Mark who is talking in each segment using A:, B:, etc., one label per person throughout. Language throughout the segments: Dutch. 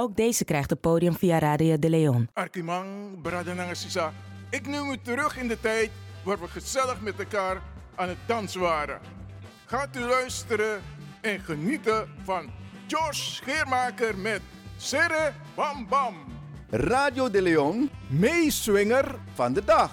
A: Ook deze krijgt het podium via Radio de Leon.
B: Arkimang, Bradananga Sisa. Ik neem u terug in de tijd waar we gezellig met elkaar aan het dansen waren. Gaat u luisteren en genieten van George Scheermaker met Serre Bam Bam.
C: Radio de Leon,
B: meeswinger
C: van de dag.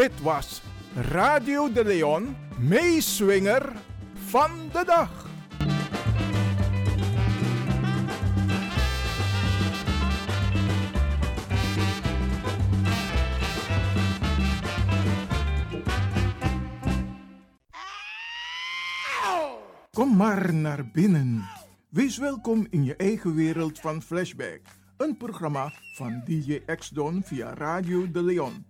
B: Dit was Radio de Leon, meeswinger van de dag. Kom maar naar binnen. Wees welkom in je eigen wereld van Flashback. Een programma van DJ X-Don via Radio de Leon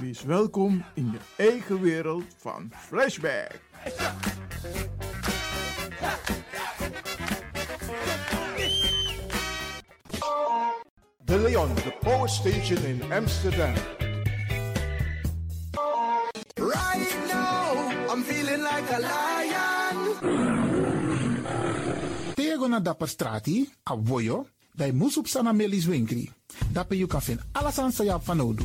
B: Wees welkom in je eigen wereld van Flashback. De Leon, de power station in Amsterdam.
D: Right now, I'm feeling like a lion.
E: Tego na dapper strati, a voyo, bij Moesop Sana Melis Winkri. Dapper you kan vinden alles aan Sayap van Odu.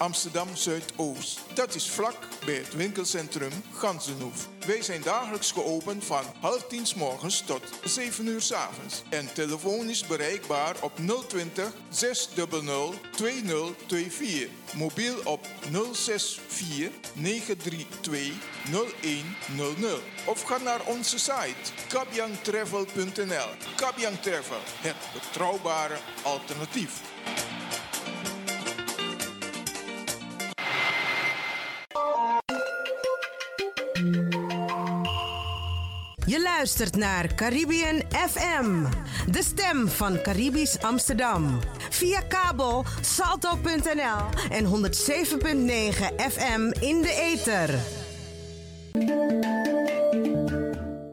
B: Amsterdam Zuidoost. Dat is vlak bij het winkelcentrum Gansenhoef. Wij zijn dagelijks geopend van half tien s morgens tot 7 uur s avonds. En telefonisch bereikbaar op 020 600 2024. Mobiel op 064 932 0100. Of ga naar onze site kabyangtravel.nl. Kabyang Travel, het betrouwbare alternatief.
A: Luistert naar Caribbean FM, de stem van Caribisch Amsterdam. Via kabel salto.nl en 107.9 FM in de ether.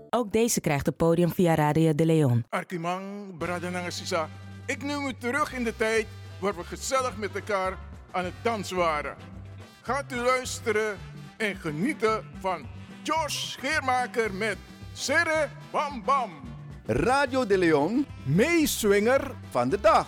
A: Ook deze krijgt het podium via Radio de Leon.
B: Arkimang, Bradananga Sisa. Ik neem u terug in de tijd waar we gezellig met elkaar aan het dansen waren. Gaat u luisteren en genieten van George Scheermaker met Serre Bam Bam.
C: Radio de Leon
B: Meeswinger
C: van de dag.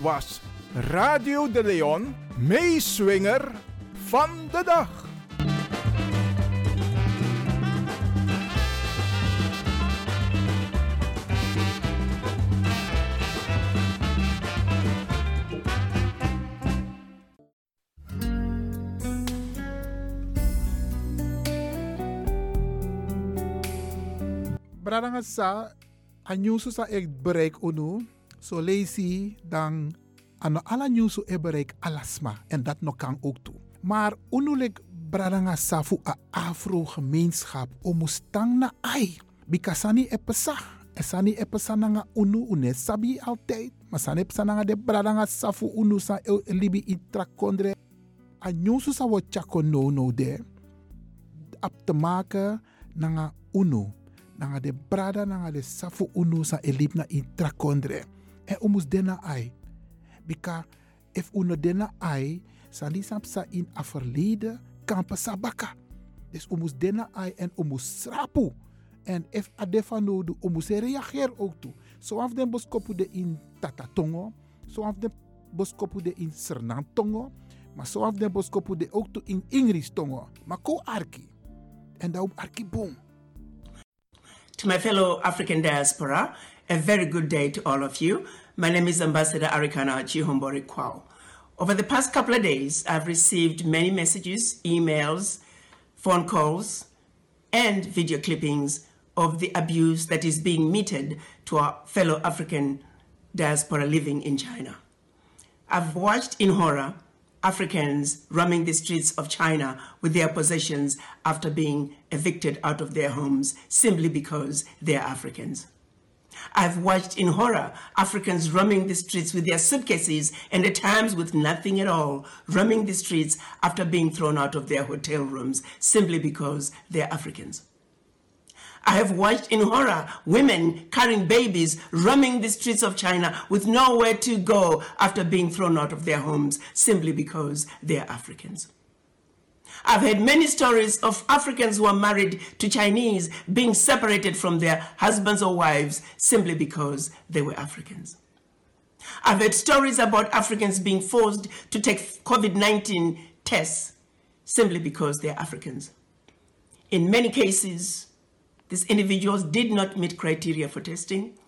B: Was Radio de Leon, meeswinger van de dag.
E: Bradanga sa a nyusu sa ek bereik unu so lazy dan ano ala nyusu e bereik alasma en dat nog kan ook toe. Maar unulik bradanga sa fu a afro gemeenschap omustang na ai. Bikasani e pesa. Esani e pesa nanga unu une sabi altijd. Masane pesa nanga de bradanga sa fu unu sa e libi intrakondre. A nyusu sa wo chako no no de. Ap te maken nanga unu. Nanga de brada nanga de safu unu sa elip na intrakondre. En umus dena ai. Bika if uno dena ai, sandi sa in a verleden kampen sabaka. Dus umus dena ai en umus srapu. En if adefa nodu, umus reageer ook toe. Zo af den boskopu de in tatatongo. Zo af den boskopu de in sernantongo. Maar zo af den boskopu de ook in Ingris tongo. Maar ko arki. En daarom arki boom.
F: To my fellow African diaspora, a very good day to all of you. My name is Ambassador Arikana Chihombori Kwao. Over the past couple of days, I've received many messages, emails, phone calls, and video clippings of the abuse that is being meted to our fellow African diaspora living in China. I've watched in horror Africans roaming the streets of China with their possessions after being evicted out of their homes simply because they're Africans. I've watched in horror Africans roaming the streets with their suitcases and at times with nothing at all, roaming the streets after being thrown out of their hotel rooms simply because they're Africans. I have watched in horror women carrying babies roaming the streets of China with nowhere to go after being thrown out of their homes simply because they're Africans. I've heard many stories of Africans who are married to Chinese being separated from their husbands or wives simply because they were Africans. I've heard stories about Africans being forced to take COVID 19 tests simply because they're Africans. In many cases, these individuals did not meet criteria for testing,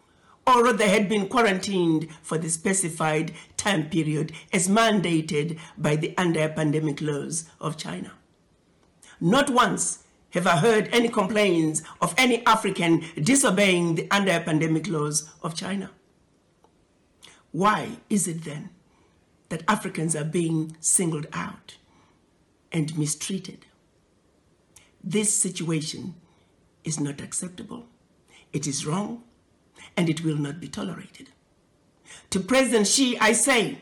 F: or they had been quarantined for the specified time period as mandated by the anti pandemic laws of China. Not once have I heard any complaints of any African disobeying the anti pandemic laws of China. Why is it then that Africans are being singled out and mistreated? This situation is not acceptable. It is wrong, and it will not be tolerated. To President Xi, I say,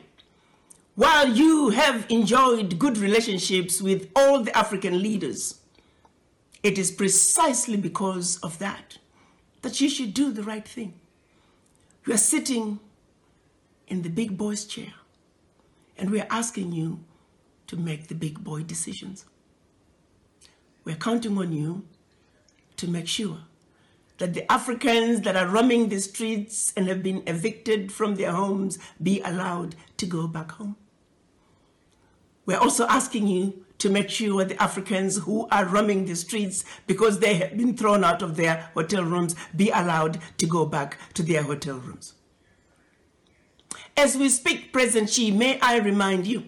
F: while you have enjoyed good relationships with all the African leaders, it is precisely because of that that you should do the right thing. You are sitting in the big boy's chair, and we are asking you to make the big boy decisions. We're counting on you to make sure that the Africans that are roaming the streets and have been evicted from their homes be allowed to go back home. We're also asking you to make sure the Africans who are roaming the streets because they have been thrown out of their hotel rooms be allowed to go back to their hotel rooms. As we speak, President Xi, may I remind you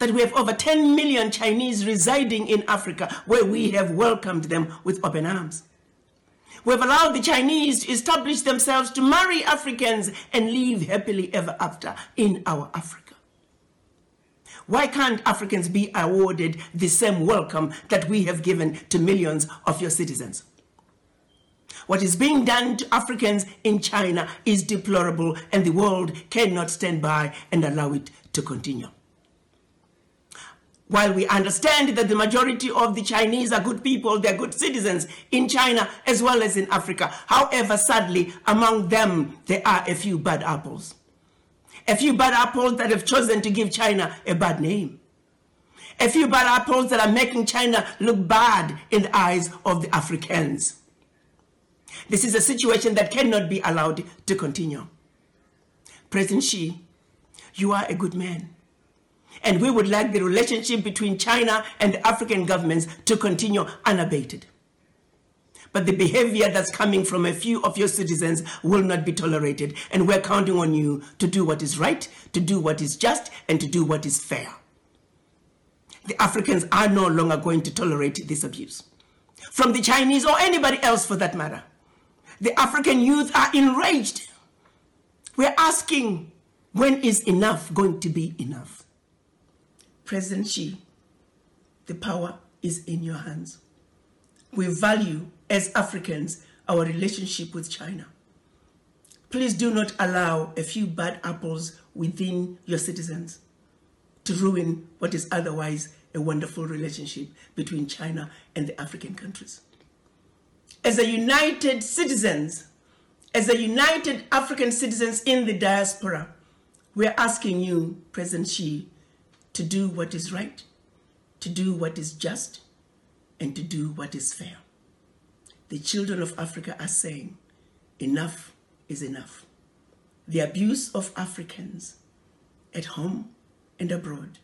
F: that we have over 10 million Chinese residing in Africa where we have welcomed them with open arms. We have allowed the Chinese to establish themselves to marry Africans and live happily ever after in our Africa. Why can't Africans be awarded the same welcome that we have given to millions of your citizens? What is being done to Africans in China is deplorable, and the world cannot stand by and allow it to continue. While we understand that the majority of the Chinese are good people, they're good citizens in China as well as in Africa. However, sadly, among them, there are a few bad apples. A few bad apples that have chosen to give China a bad name. A few bad apples that are making China look bad in the eyes of the Africans. This is a situation that cannot be allowed to continue. President Xi, you are a good man. And we would like the relationship between China and African governments to continue unabated. But the behavior that's coming from a few of your citizens will not be tolerated. And we're counting on you to do what is right, to do what is just, and to do what is fair. The Africans are no longer going to tolerate this abuse. From the Chinese or anybody else for that matter. The African youth are enraged. We're asking, when is enough going to be enough? President Xi, the power is in your hands. We value, as Africans, our relationship with China. Please do not allow a few bad apples within your citizens to ruin what is otherwise a wonderful relationship between China and the African countries. As a united citizens, as a united African citizens in the diaspora, we're asking you, President Xi, to do what is right, to do what is just, and to do what is fair. The children of Africa are saying, enough is enough. The abuse of Africans at home and abroad,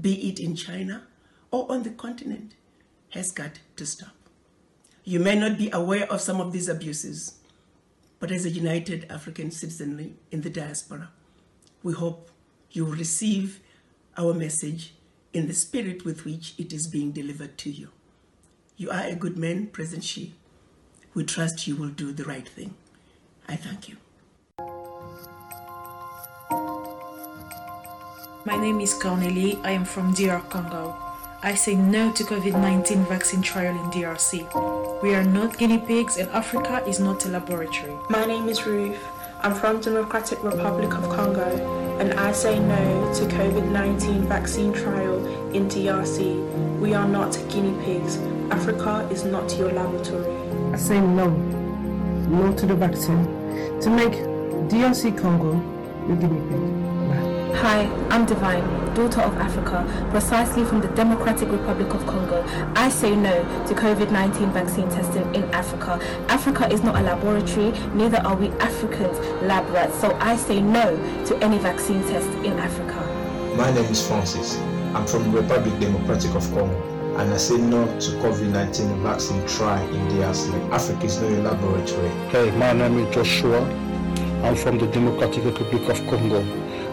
F: be it in China or on the continent, has got to stop. You may not be aware of some of these abuses, but as a united African citizenry in the diaspora, we hope you will receive our message in the spirit with which it is being delivered to you. You are a good man, President Xi. We trust you will do the right thing. I thank you.
G: My name is Cornelie. I am from DR Congo. I say no to COVID 19 vaccine trial in DRC. We are not guinea pigs, and Africa is not a laboratory.
H: My name is Ruth. I'm from Democratic Republic of Congo and I say no to COVID-19 vaccine trial in DRC. We are not guinea pigs. Africa is not your laboratory.
I: I say no, no to the vaccine to make DRC Congo your guinea pig.
J: Hi, I'm Divine, daughter of Africa, precisely from the Democratic Republic of Congo. I say no to COVID 19 vaccine testing in Africa. Africa is not a laboratory, neither are we Africans lab rats, so I say no to any vaccine test in Africa.
K: My name is Francis. I'm from the Republic Democratic of Congo and I say no to COVID-19 vaccine trial in DRC. Africa is not a laboratory.
L: Hey, my name is Joshua. I'm from the Democratic Republic of Congo.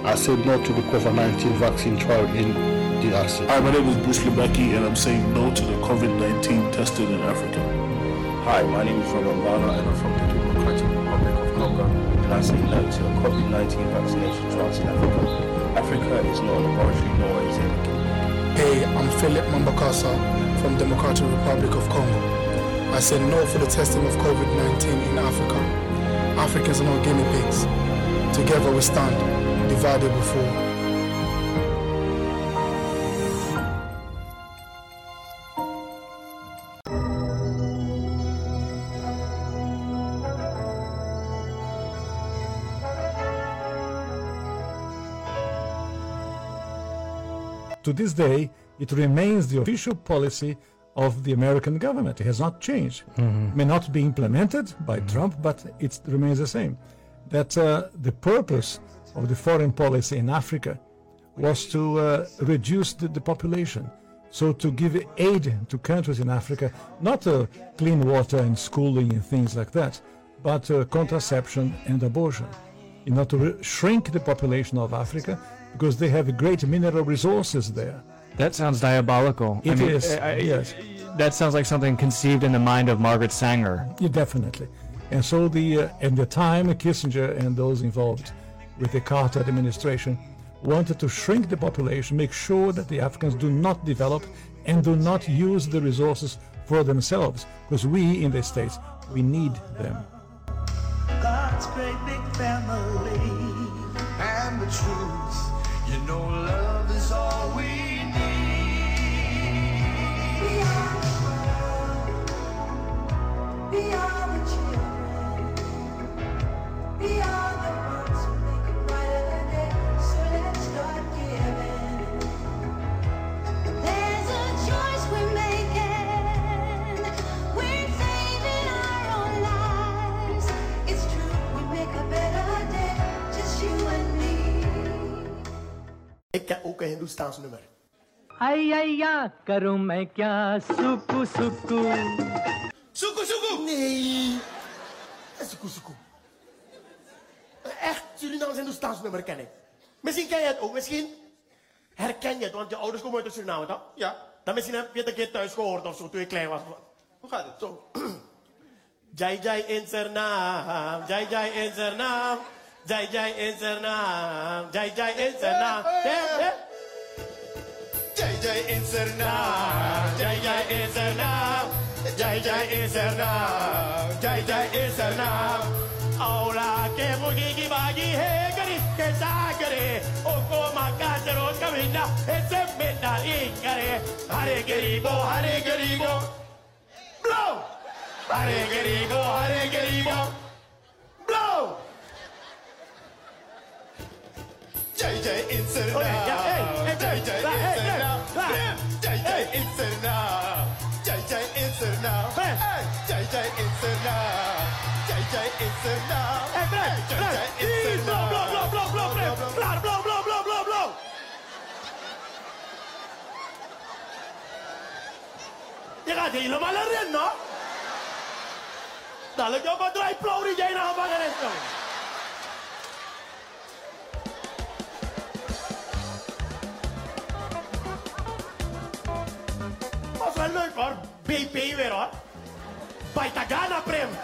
L: I said no to the COVID-19 vaccine trial in DRC.
M: Hi, my name is Bruce Lebecki, and I'm saying no to the COVID-19 testing in Africa.
N: Hi, my name is Robert Barner, and I'm from the Democratic Republic of Congo, and I say no to the COVID-19 vaccination trials in Africa. Africa is not a laboratory, nor is it
O: Hey, I'm Philip Mambakasa from Democratic Republic of Congo. I say no for the testing of COVID-19 in Africa. Africans are not guinea pigs. Together we stand, divided we
P: to this day, it remains the official policy of the American government. It has not changed.
L: Mhm.
P: May not be implemented by Trump, but it remains the same. That uh, the purpose of the foreign policy in Africa was to uh, reduce the, the population. So to give aid to countries in Africa, not uh, clean water and schooling and things like that, but uh, contraception and abortion. In order to re- shrink the population of Africa, because they have great mineral resources there.
L: That sounds diabolical.
P: It
L: I mean,
P: is,
L: I- I-
P: yes.
L: That sounds like something conceived in the mind of Margaret Sanger.
P: Yeah, definitely. And so the uh, at the time Kissinger and those involved with the Carter administration wanted to shrink the population, make sure that the Africans do not develop and do not use the resources for themselves, because we in the states we need them.
D: God's great big family and the truth no love.
Q: Staansnummer. Ai, ai,
R: ja, karom mij kya, suku, suku.
Q: Suku, suku! Nee. Eh, suku, suku. Eh, echt, jullie zijn dus ken ik. Misschien ken je het ook, misschien herken je het, want je ouders komen uit Suriname, toch? Ja. Dan misschien heb je het een keer thuis gehoord of zo, toen je klein was. Hoe gaat het? Zo. Jai Jai in zijn naam, Jai Jai in zijn naam, Jai Jai in zijn naam, Jai Jai in zijn naam. जय इसरनाम जय जय इसरनाम जय जय इसरनाम जय जय इसरनाम औला के मुगी की बागी है गरीब के सागरे ओको माका जरो कमीना ऐसे में नारी करे। हरे गरीबो हरे गरीबो। ब्लो! हरे गरीबो हरे गरीबो। ब्लो! जय जय इंसरनाम जय जय Inserna. Jai Jai Inserna. Hey, Jai Jai Inserna. Jai Jai Inserna. Hey, Jai Jai Inserna. Blow, blow, blow, blow, blow, blow, blow, blow, blow, blow, blow, blow. Jeg hadde illa meg allerede nå. Det er ikke bare å dra i blod i deg når han hoor. BP weer hoor. Baitagana Prim.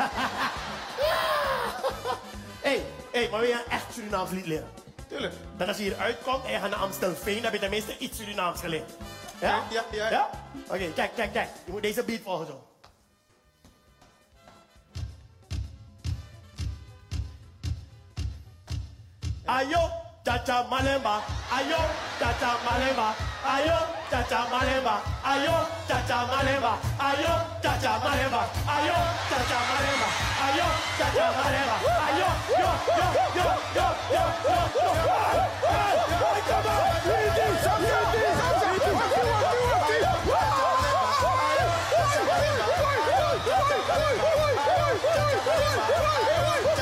Q: hey, hey, maar wil je een echt Surinaams lied leren? Tuurlijk. Dat als je hier uitkomt en je gaat naar Amstelveen, dan heb je tenminste iets Surinaams geleerd. Ja? Ja, ja. ja? Oké, kijk, kijk, kijk. Je moet deze beat volgen zo. Ayo, chacha malemba. Ayo, chacha malemba. Ayo, chacha malemba, ayo chacha malemba, ayo Cha malemba, ayo chacha malemba, ayo cha malemba, ayo yo yo yo yo yo yo yo. Come on,
S: we do something, we do Come on, come on, come on, come on, come on, come on, come on, come on, come on, come on!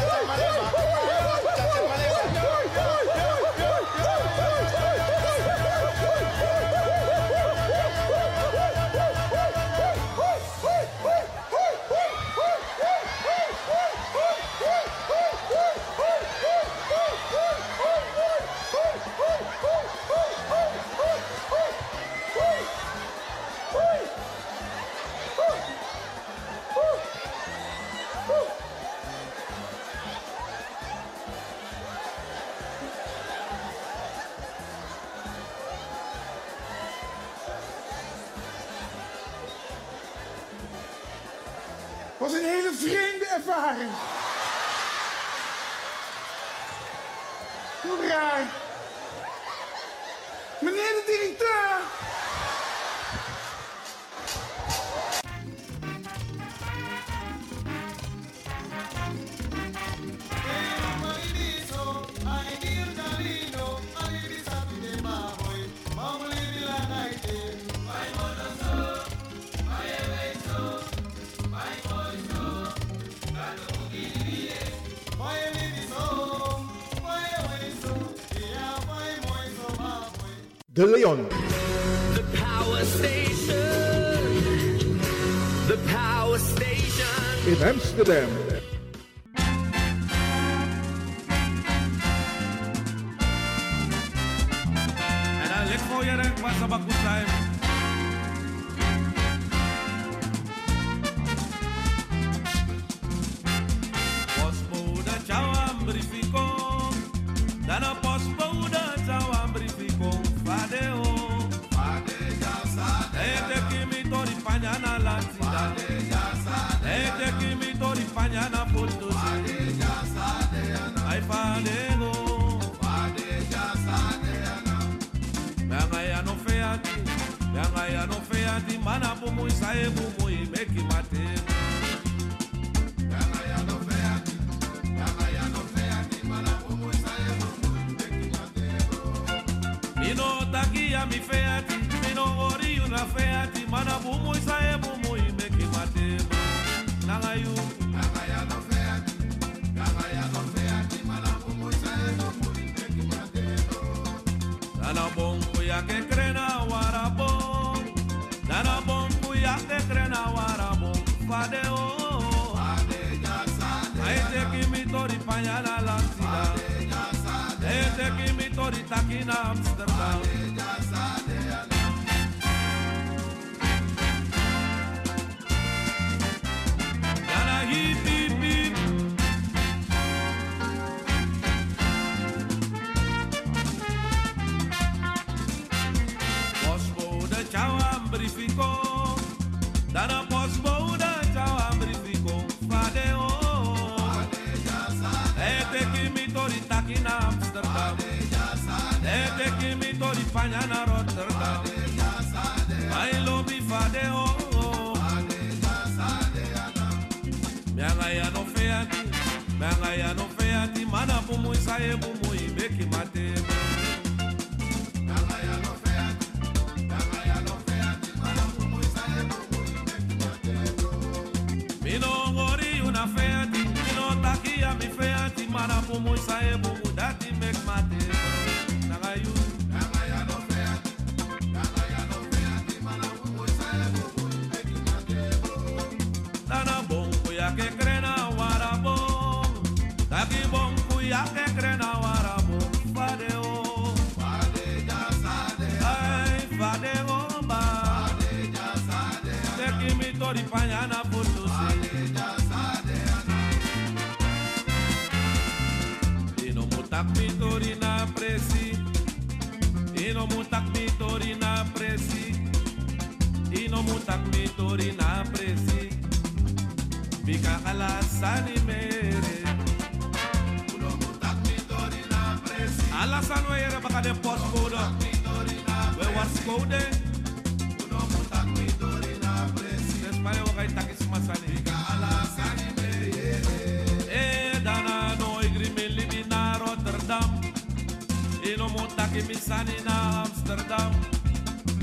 S: Vreemde ervaring. Hoe raar. Meneer de directeur. De Leon. The power station. The power station. In Amsterdam. mana bumu isaye bumu imeki matena Mino takia mi feati, mino oriu na feati, mana bumu isaye bumu imeki matema Nangayu, nangaya no feati, nangaya no feati, mana bumu isaye bumu imeki matema Nana bongo ya que crena pàdé o. Amsterdam. fanyana Rotterdam. I love me fade o. Mianga ya no feati, mianga ya no feati, mana bumu isaye bumu ibeki matebo. Minongori una feati, minotakia mi feati, mana bumu isaye bumu takmitori na presi. Bika ala sani mere. Ulomu takmitori na presi. Ala baka de We was kode. Ulomu takmitori na presi. Wakai takis masani. Ala sani mere. Eh dana no igri na Rotterdam. Takimi sani na Amsterdam.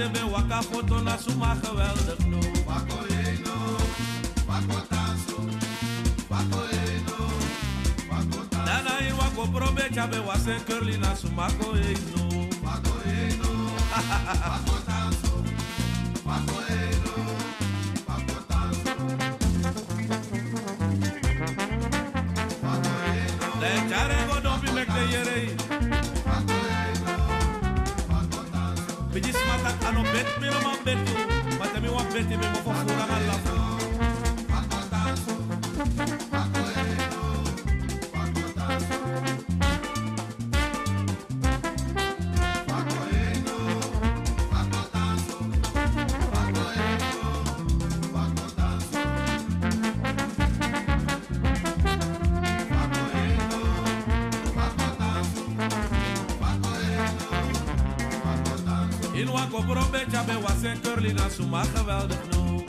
S: de be waka foto na suma geweldig no. Wako eno, wako taso, wako eno, wako taso. Dana in wako probe chabe wase curly na suma ko eno. Wako eno, wako taso, wako eno, Me dis matan anon bet, me no ma bet yo oh. Matan me want bet, me mou fok fok la In wako probecha be was en curly na suma geweldig no.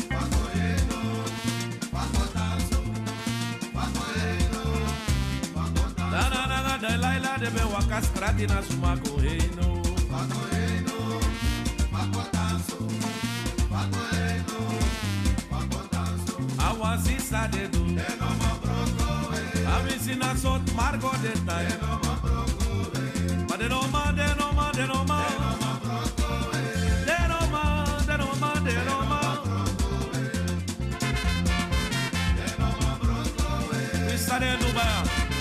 S: Tanso, Paco Reno, Tanso. Na na na na de Laila de be waka strati na suma ko Reno. Paco Reno, Paco Tanso, Paco Reno, Paco Tanso. Awasi sa de do. De no mo broko. Amisina sot margo de tai. De no mo broko. Ma de no ma de no ma de no ma. De no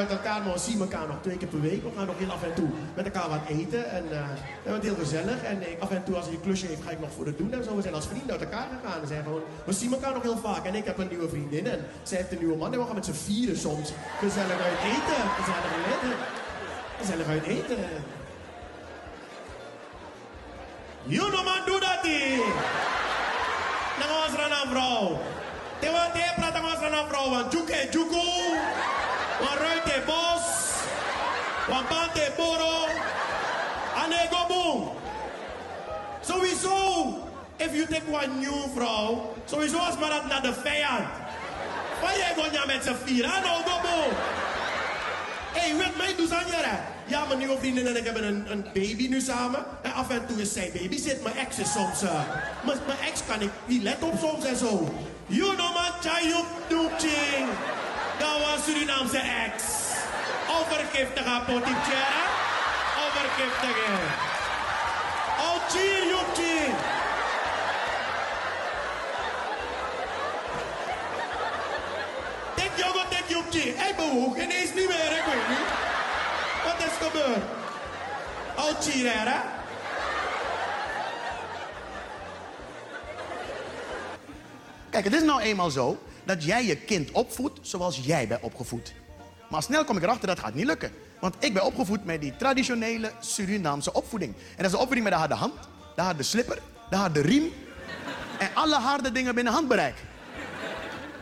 Q: uit elkaar, maar we zien elkaar nog twee keer per week. We gaan nog heel af en toe met elkaar wat eten. En eh, we heel gezellig. En af en toe, als hij een klusje heeft, ga ik nog voor het doen. En zo, we zijn als vrienden uit elkaar gegaan. We, zijn gewoon, we zien elkaar nog heel vaak. En ik heb een nieuwe vriendin. En zij heeft een nieuwe man. En we gaan met z'n vieren soms gezellig uit eten. Gezellig uit eten. Gezellig uit eten. You no man do that. Nang ons rana vrouw. Te wat te ons rana vrouw. Want juke juku. Want ruite bos. Want bante boro. Boom. Sowieso. If you take one new vrouw. Sowieso als maar dat naar de vijand. Waar jij gewoon met z'n vier. Ano go boom. Hé, hey, weet mij, doe aan je Ja, mijn nieuwe vriendin en ik hebben een, baby nu samen. En af en toe is zij baby zit. Mijn ex is soms... eh, mijn, ex kan ik niet let op soms en zo. You know man, chayuk doekching. Dat was Surinaamse ex. Overgiftige potipchera. Overgiftige. Ochi, joepching. Tek jongen, tek joepching. Hij bewoog ineens niet meer, ik weet niet. Wat is gebeurd? Ochi, hè? Kijk, het is nou eenmaal zo dat jij je kind opvoedt zoals jij bent opgevoed.
T: Maar snel kom ik erachter dat gaat niet lukken. Want ik ben opgevoed met die traditionele Surinaamse opvoeding. En dat is de opvoeding met de harde hand, de harde slipper, de harde riem. En alle harde dingen binnen handbereik.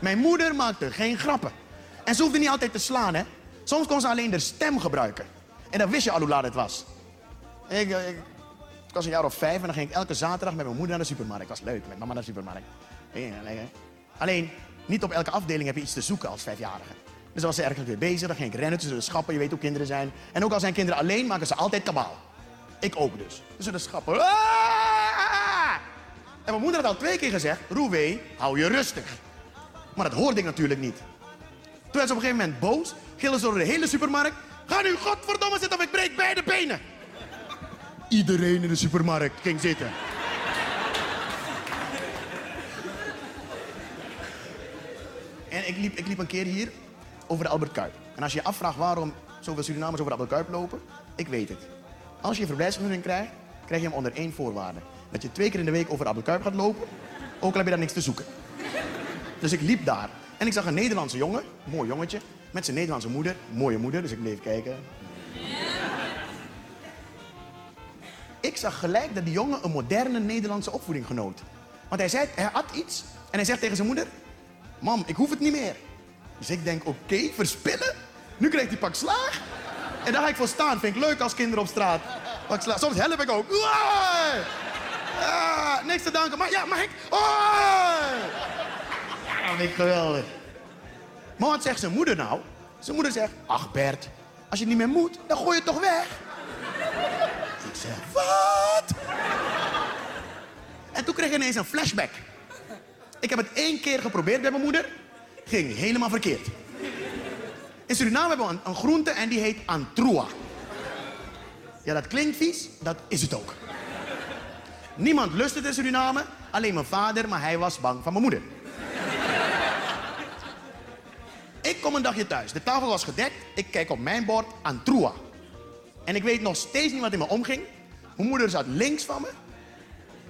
T: Mijn moeder maakte geen grappen. En ze hoefde niet altijd te slaan, hè. Soms kon ze alleen de stem gebruiken. En dan wist je al hoe laat het was. Ik, ik, ik was een jaar of vijf en dan ging ik elke zaterdag met mijn moeder naar de supermarkt. Dat was leuk, met mama naar de supermarkt. Alleen, niet op elke afdeling heb je iets te zoeken als vijfjarige. Dus dan was ze ergens weer bezig, dan ging ik rennen tussen de schappen. Je weet hoe kinderen zijn. En ook al zijn kinderen alleen, maken ze altijd kabaal. Ik ook dus. Tussen de schappen. Ah! En mijn moeder had al twee keer gezegd, Roewee, hou je rustig. Maar dat hoorde ik natuurlijk niet. Toen werd ze op een gegeven moment boos, gillen ze door de hele supermarkt. Ga nu godverdomme zitten of ik breek beide benen. Iedereen in de supermarkt ging zitten. En ik liep, ik liep een keer hier over de Albert Kuip. En als je je afvraagt waarom zoveel Surinamers over de Albert Kuip lopen, ik weet het. Als je een verblijfsvergunning krijgt, krijg je hem onder één voorwaarde. Dat je twee keer in de week over de Albert Kuip gaat lopen, ook al heb je daar niks te zoeken. Dus ik liep daar en ik zag een Nederlandse jongen, mooi jongetje, met zijn Nederlandse moeder, mooie moeder, dus ik bleef kijken. Ik zag gelijk dat die jongen een moderne Nederlandse opvoeding genoot. Want hij zei, hij had iets en hij zegt tegen zijn moeder, mam, ik hoef het niet meer. Dus ik denk, oké, verspillen? Nu krijgt hij pak slaag. En daar ga ik voor staan. Vind ik leuk als kinderen op straat. Pak slaag. Soms help ik ook. Ah, niks te danken. Maar ja, mag ik? Ja, vind ik geweldig. Maar wat zegt zijn moeder nou? Zijn moeder zegt, ach Bert, als je niet meer moet, dan gooi je het toch weg. Ik zeg, wat? En toen kreeg ik ineens een flashback. Ik heb het één keer geprobeerd bij mijn moeder. Ging helemaal verkeerd. In Suriname hebben we een, een groente en die heet antroa. Ja, dat klinkt vies, dat is het ook. Niemand lust het in Suriname, alleen mijn vader, maar hij was bang van mijn moeder. Ik kom een dagje thuis. De tafel was gedekt. Ik kijk op mijn bord antroa. En ik weet nog steeds niet wat in me omging. Mijn moeder zat links van me.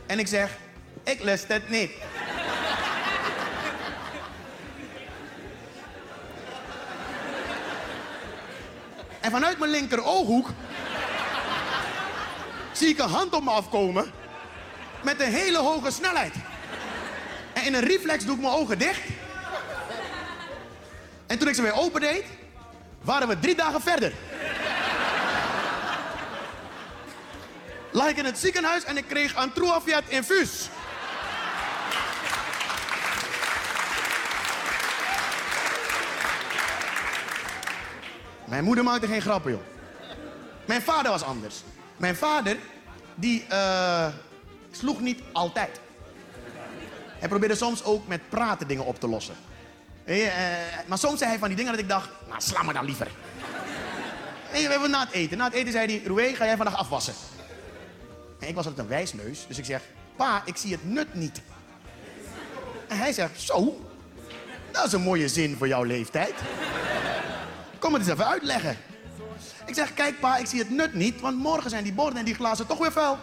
T: En ik zeg, ik lust het niet. En vanuit mijn linker ooghoek zie ik een hand op me afkomen met een hele hoge snelheid. En in een reflex doe ik mijn ogen dicht. En toen ik ze weer opendeed, waren we drie dagen verder. Lag ik in het ziekenhuis en ik kreeg een Truafiat infuus. Mijn moeder maakte geen grappen, joh. Mijn vader was anders. Mijn vader, die eh, sloeg niet altijd. Hij probeerde soms ook met praten dingen op te lossen. Eh, maar soms zei hij van die dingen dat ik dacht, nou sla me dan liever. We hebben na het eten. Na het eten zei hij, Roué, ga jij vandaag afwassen? En ik was altijd een wijsneus, dus ik zeg, pa, ik zie het nut niet. En hij zegt, zo, dat is een mooie zin voor jouw leeftijd. Kom het eens even uitleggen. Ik zeg, kijk pa, ik zie het nut niet, want morgen zijn die borden en die glazen toch weer vuil.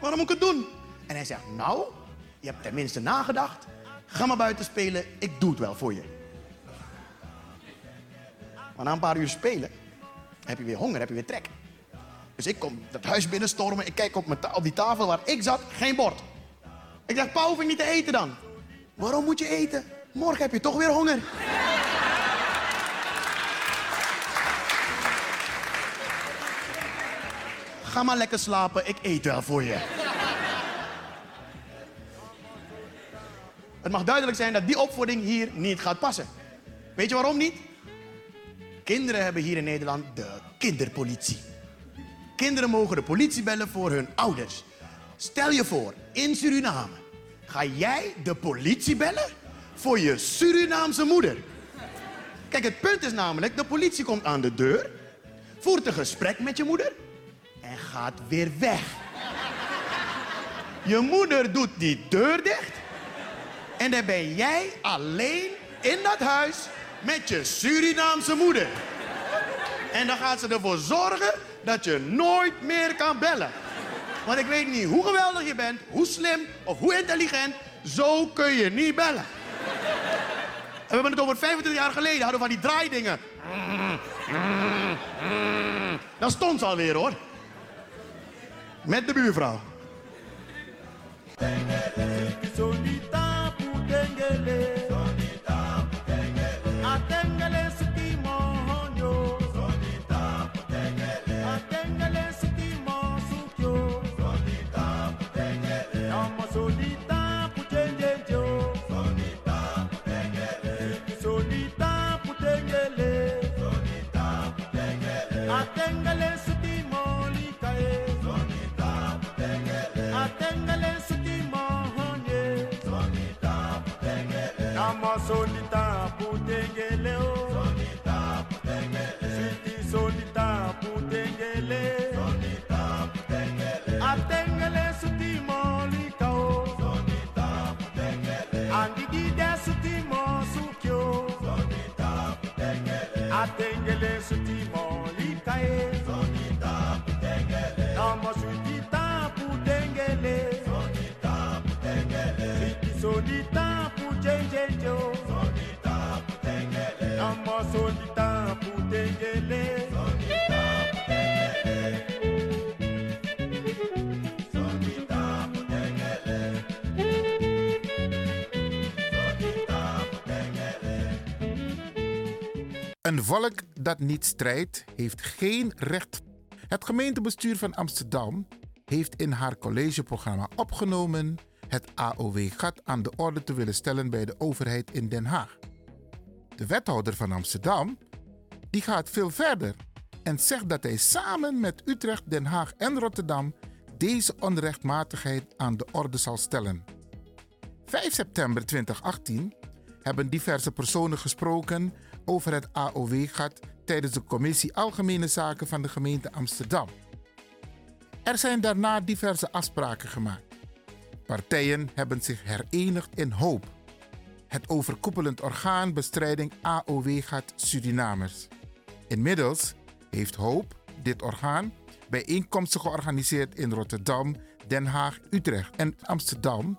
T: Waarom moet ik het doen? En hij zegt, nou, je hebt tenminste nagedacht. Ga maar buiten spelen, ik doe het wel voor je. Maar na een paar uur spelen, heb je weer honger, heb je weer trek. Dus ik kom dat huis binnenstormen, ik kijk op, mijn die tafel waar ik zat, geen bord. Ik dacht, pa, hoef ik niet te eten dan? Waarom moet je eten? Morgen heb je toch weer honger. Ga maar lekker slapen, ik eet wel voor je. Het mag duidelijk zijn dat die opvoeding hier niet gaat passen. Weet je waarom niet? Kinderen hebben hier in Nederland de kinderpolitie. Kinderen mogen de politie bellen voor hun ouders. Stel je voor, in Suriname ga jij de politie bellen voor je Surinaamse moeder. Kijk, het punt is namelijk, de politie komt aan de deur, voert een gesprek met je moeder en gaat weer weg. Je moeder doet die deur dicht en dan ben jij alleen in dat huis met je Surinaamse moeder. En dan gaat ze ervoor zorgen dat je nooit meer kan bellen. Want ik weet niet hoe geweldig je bent, hoe slim of hoe intelligent, zo kun je niet bellen. En we hebben het over 25 jaar geleden, hadden we van die draaidingen.
U: Dat stond ze alweer hoor. Met de buurvrouw.
V: Atengele siti molika e Sonita putengele Nama sonita putengele Sonita putengele sonita putengejo Sonita putengele Nama Sonita putengele
W: Een volk dat niet strijdt, heeft geen recht. Het gemeentebestuur van Amsterdam heeft in haar collegeprogramma opgenomen het AOW-gat aan de orde te willen stellen bij de overheid in Den Haag. De wethouder van Amsterdam die gaat veel verder en zegt dat hij samen met Utrecht, Den Haag en Rotterdam deze onrechtmatigheid aan de orde zal stellen. 5 september 2018 hebben diverse personen gesproken over het AOW-gat tijdens de Commissie Algemene Zaken van de gemeente Amsterdam. Er zijn daarna diverse afspraken gemaakt. Partijen hebben zich herenigd in hoop. Het overkoepelend orgaan bestrijding AOW-gat Surinamers. Inmiddels heeft Hoop, dit orgaan, bijeenkomsten georganiseerd in Rotterdam, Den Haag, Utrecht en Amsterdam.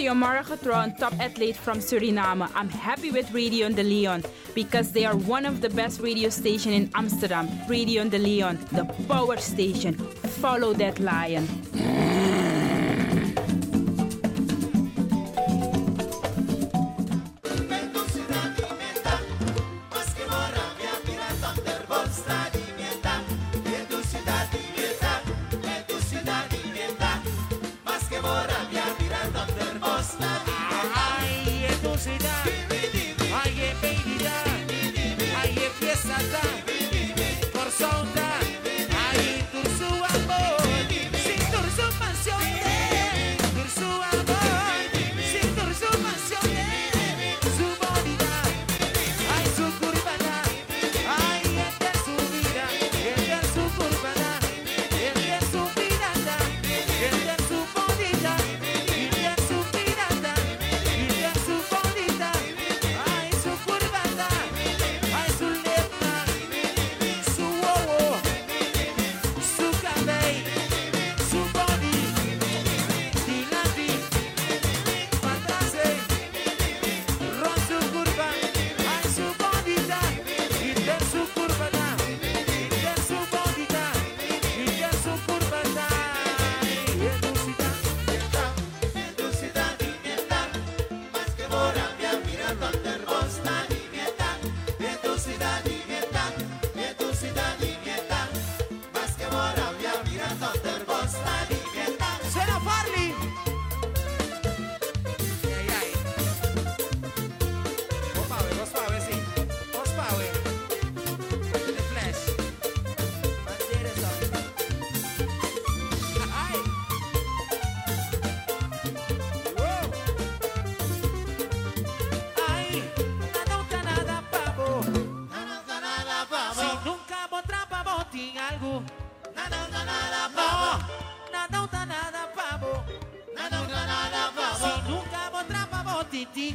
X: Xiomara Gatron, top athlete from Suriname. I'm happy with Radio de Leon because they are one of the best radio station in Amsterdam. Radio de Leon, the power station. Follow that lion.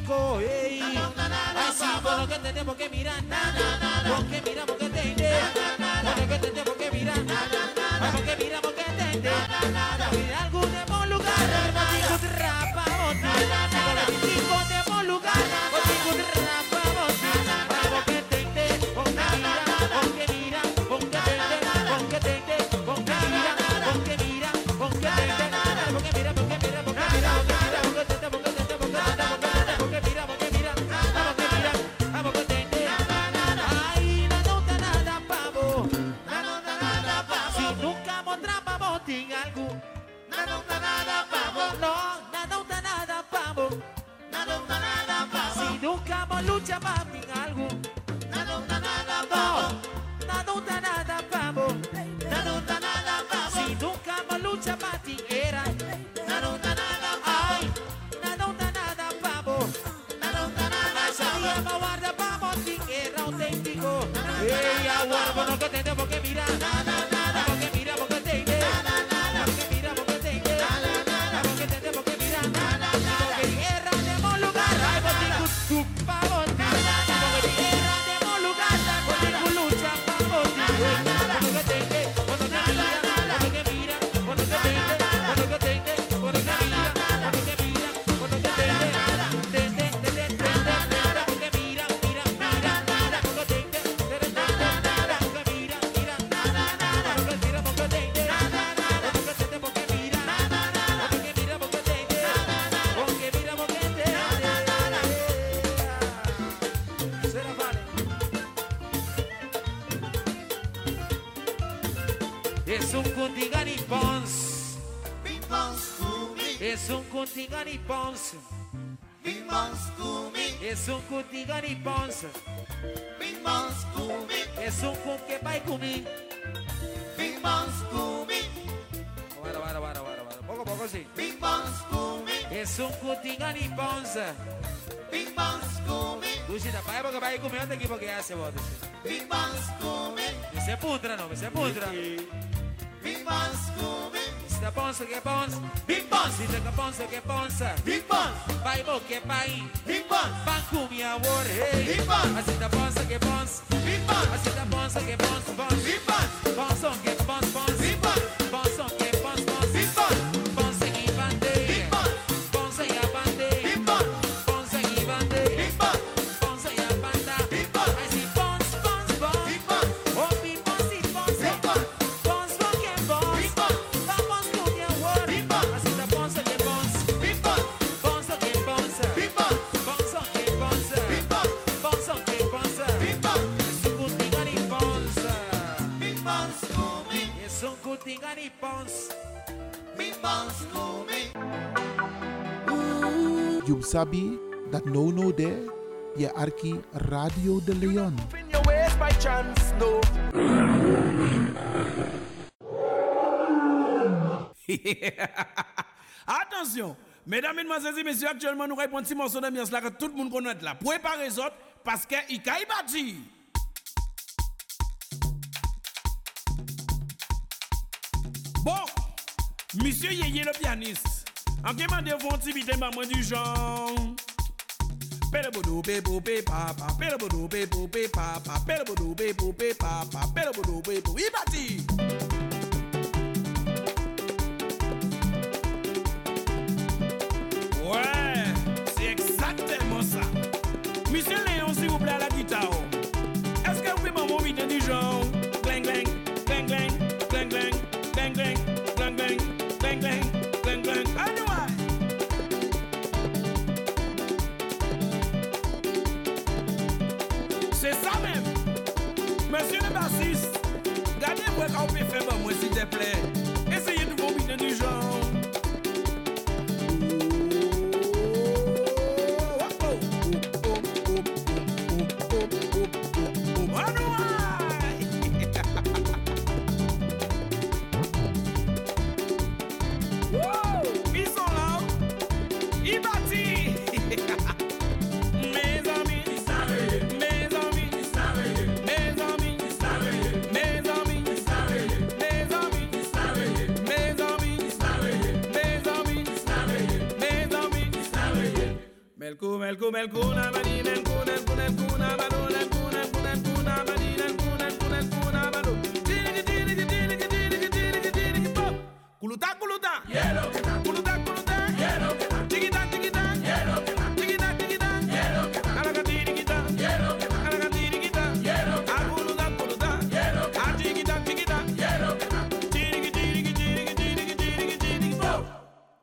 D: México. Hey. Así que
W: tenemos que no, no, no, ponce. comi, man's comigo. Es un contigo ni ponce. Big man's. Es un con que vai comi, Big man's agora Bora, bora, bora, bora, bora. Pouco, pouco assim. Big man's comigo. Es un contigo ni comi, Big man's comigo. Dujita, vai, porque vai comendo aqui porque é a cebola. Big man's comigo. Isso é putra, não, isso é putra. ponce, que ponce. Big Bounce. Dice que ponce, que ponce. Big Bounce. Baibo, que paí. Big Bounce. Banco, mi amor, hey. Big Bounce. Así te ponce, que ponce. Big Bounce. Así te ponce, que ponce, ponce. Big Bounce. Ponce, que
T: ponce, ponce.
U: You sabi that no no there? Je arki Radio de Leon.
Y: Attention, mesdames, mesdemoiselles et messieurs, actuellement nous répondons petit morceau là que tout le monde connaît là. Préparez les autres parce que il caille bâti. Bon, monsieur Yeye le pianiste, An keman devon ti biten ba mwen di jan Pele bodo pe pou pe papa Pele bodo pe pou pe papa Pele bodo pe pou pe papa Pele bodo pe pou i pati play. come alcuna manina, alcuna, alcuna, alcuna manona, alcuna, alcuna, alcuna manina, alcuna, alcuna, alcuna. Tiri tiri tiri tiri tiri tiri pop. Culutá, culutá.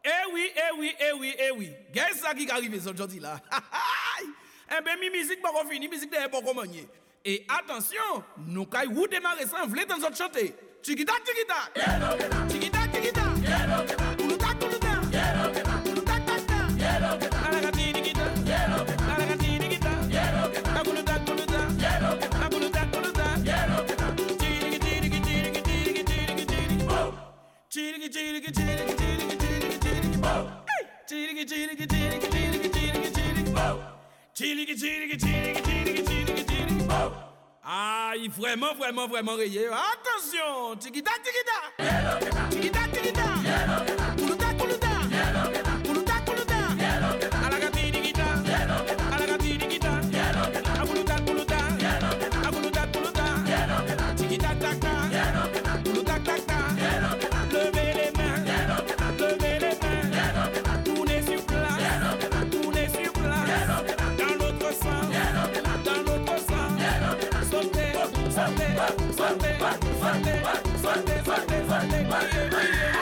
Y: Eh oui, eh oui, eh oui, qu'on finit, musique n'est pas commencée. Et attention, nous caillons ou démarrer sans vle dans notre chanter. Ah, il vraiment, vraiment, vraiment rayé. Attention, tikita, tikita. Tikita, tikita. Kuluta, kuluta. suerte, suerte, suerte, suerte, suerte, suerte, suerte, suerte, suerte,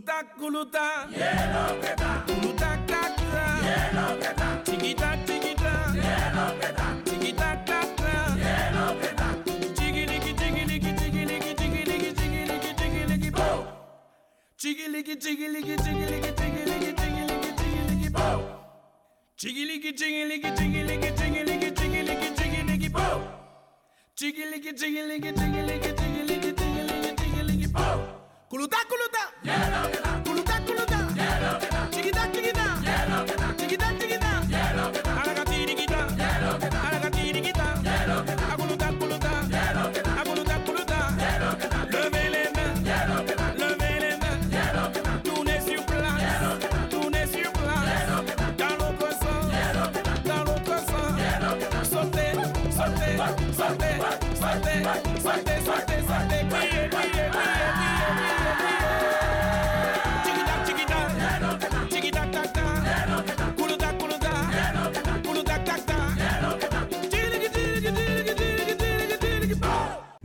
Y: Culutac, culuta. Hielo, Culutac, tac, tac. Tiki tac, tiki tac. Tiki tac, tac, tac. Tiki liki, tiki liki, tiki liki, tiki liki, tiki liki, tiki liki, bow. Tiki liki, tiki liki, tiki liki, tiki liki, tiki liki, tiki liki, bow. Tiki liki, tiki liki, tiki liki, yeah,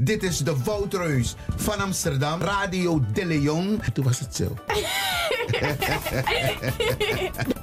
Z: Dit is de Woutreus van Amsterdam, Radio De Leon. Toen was het zo.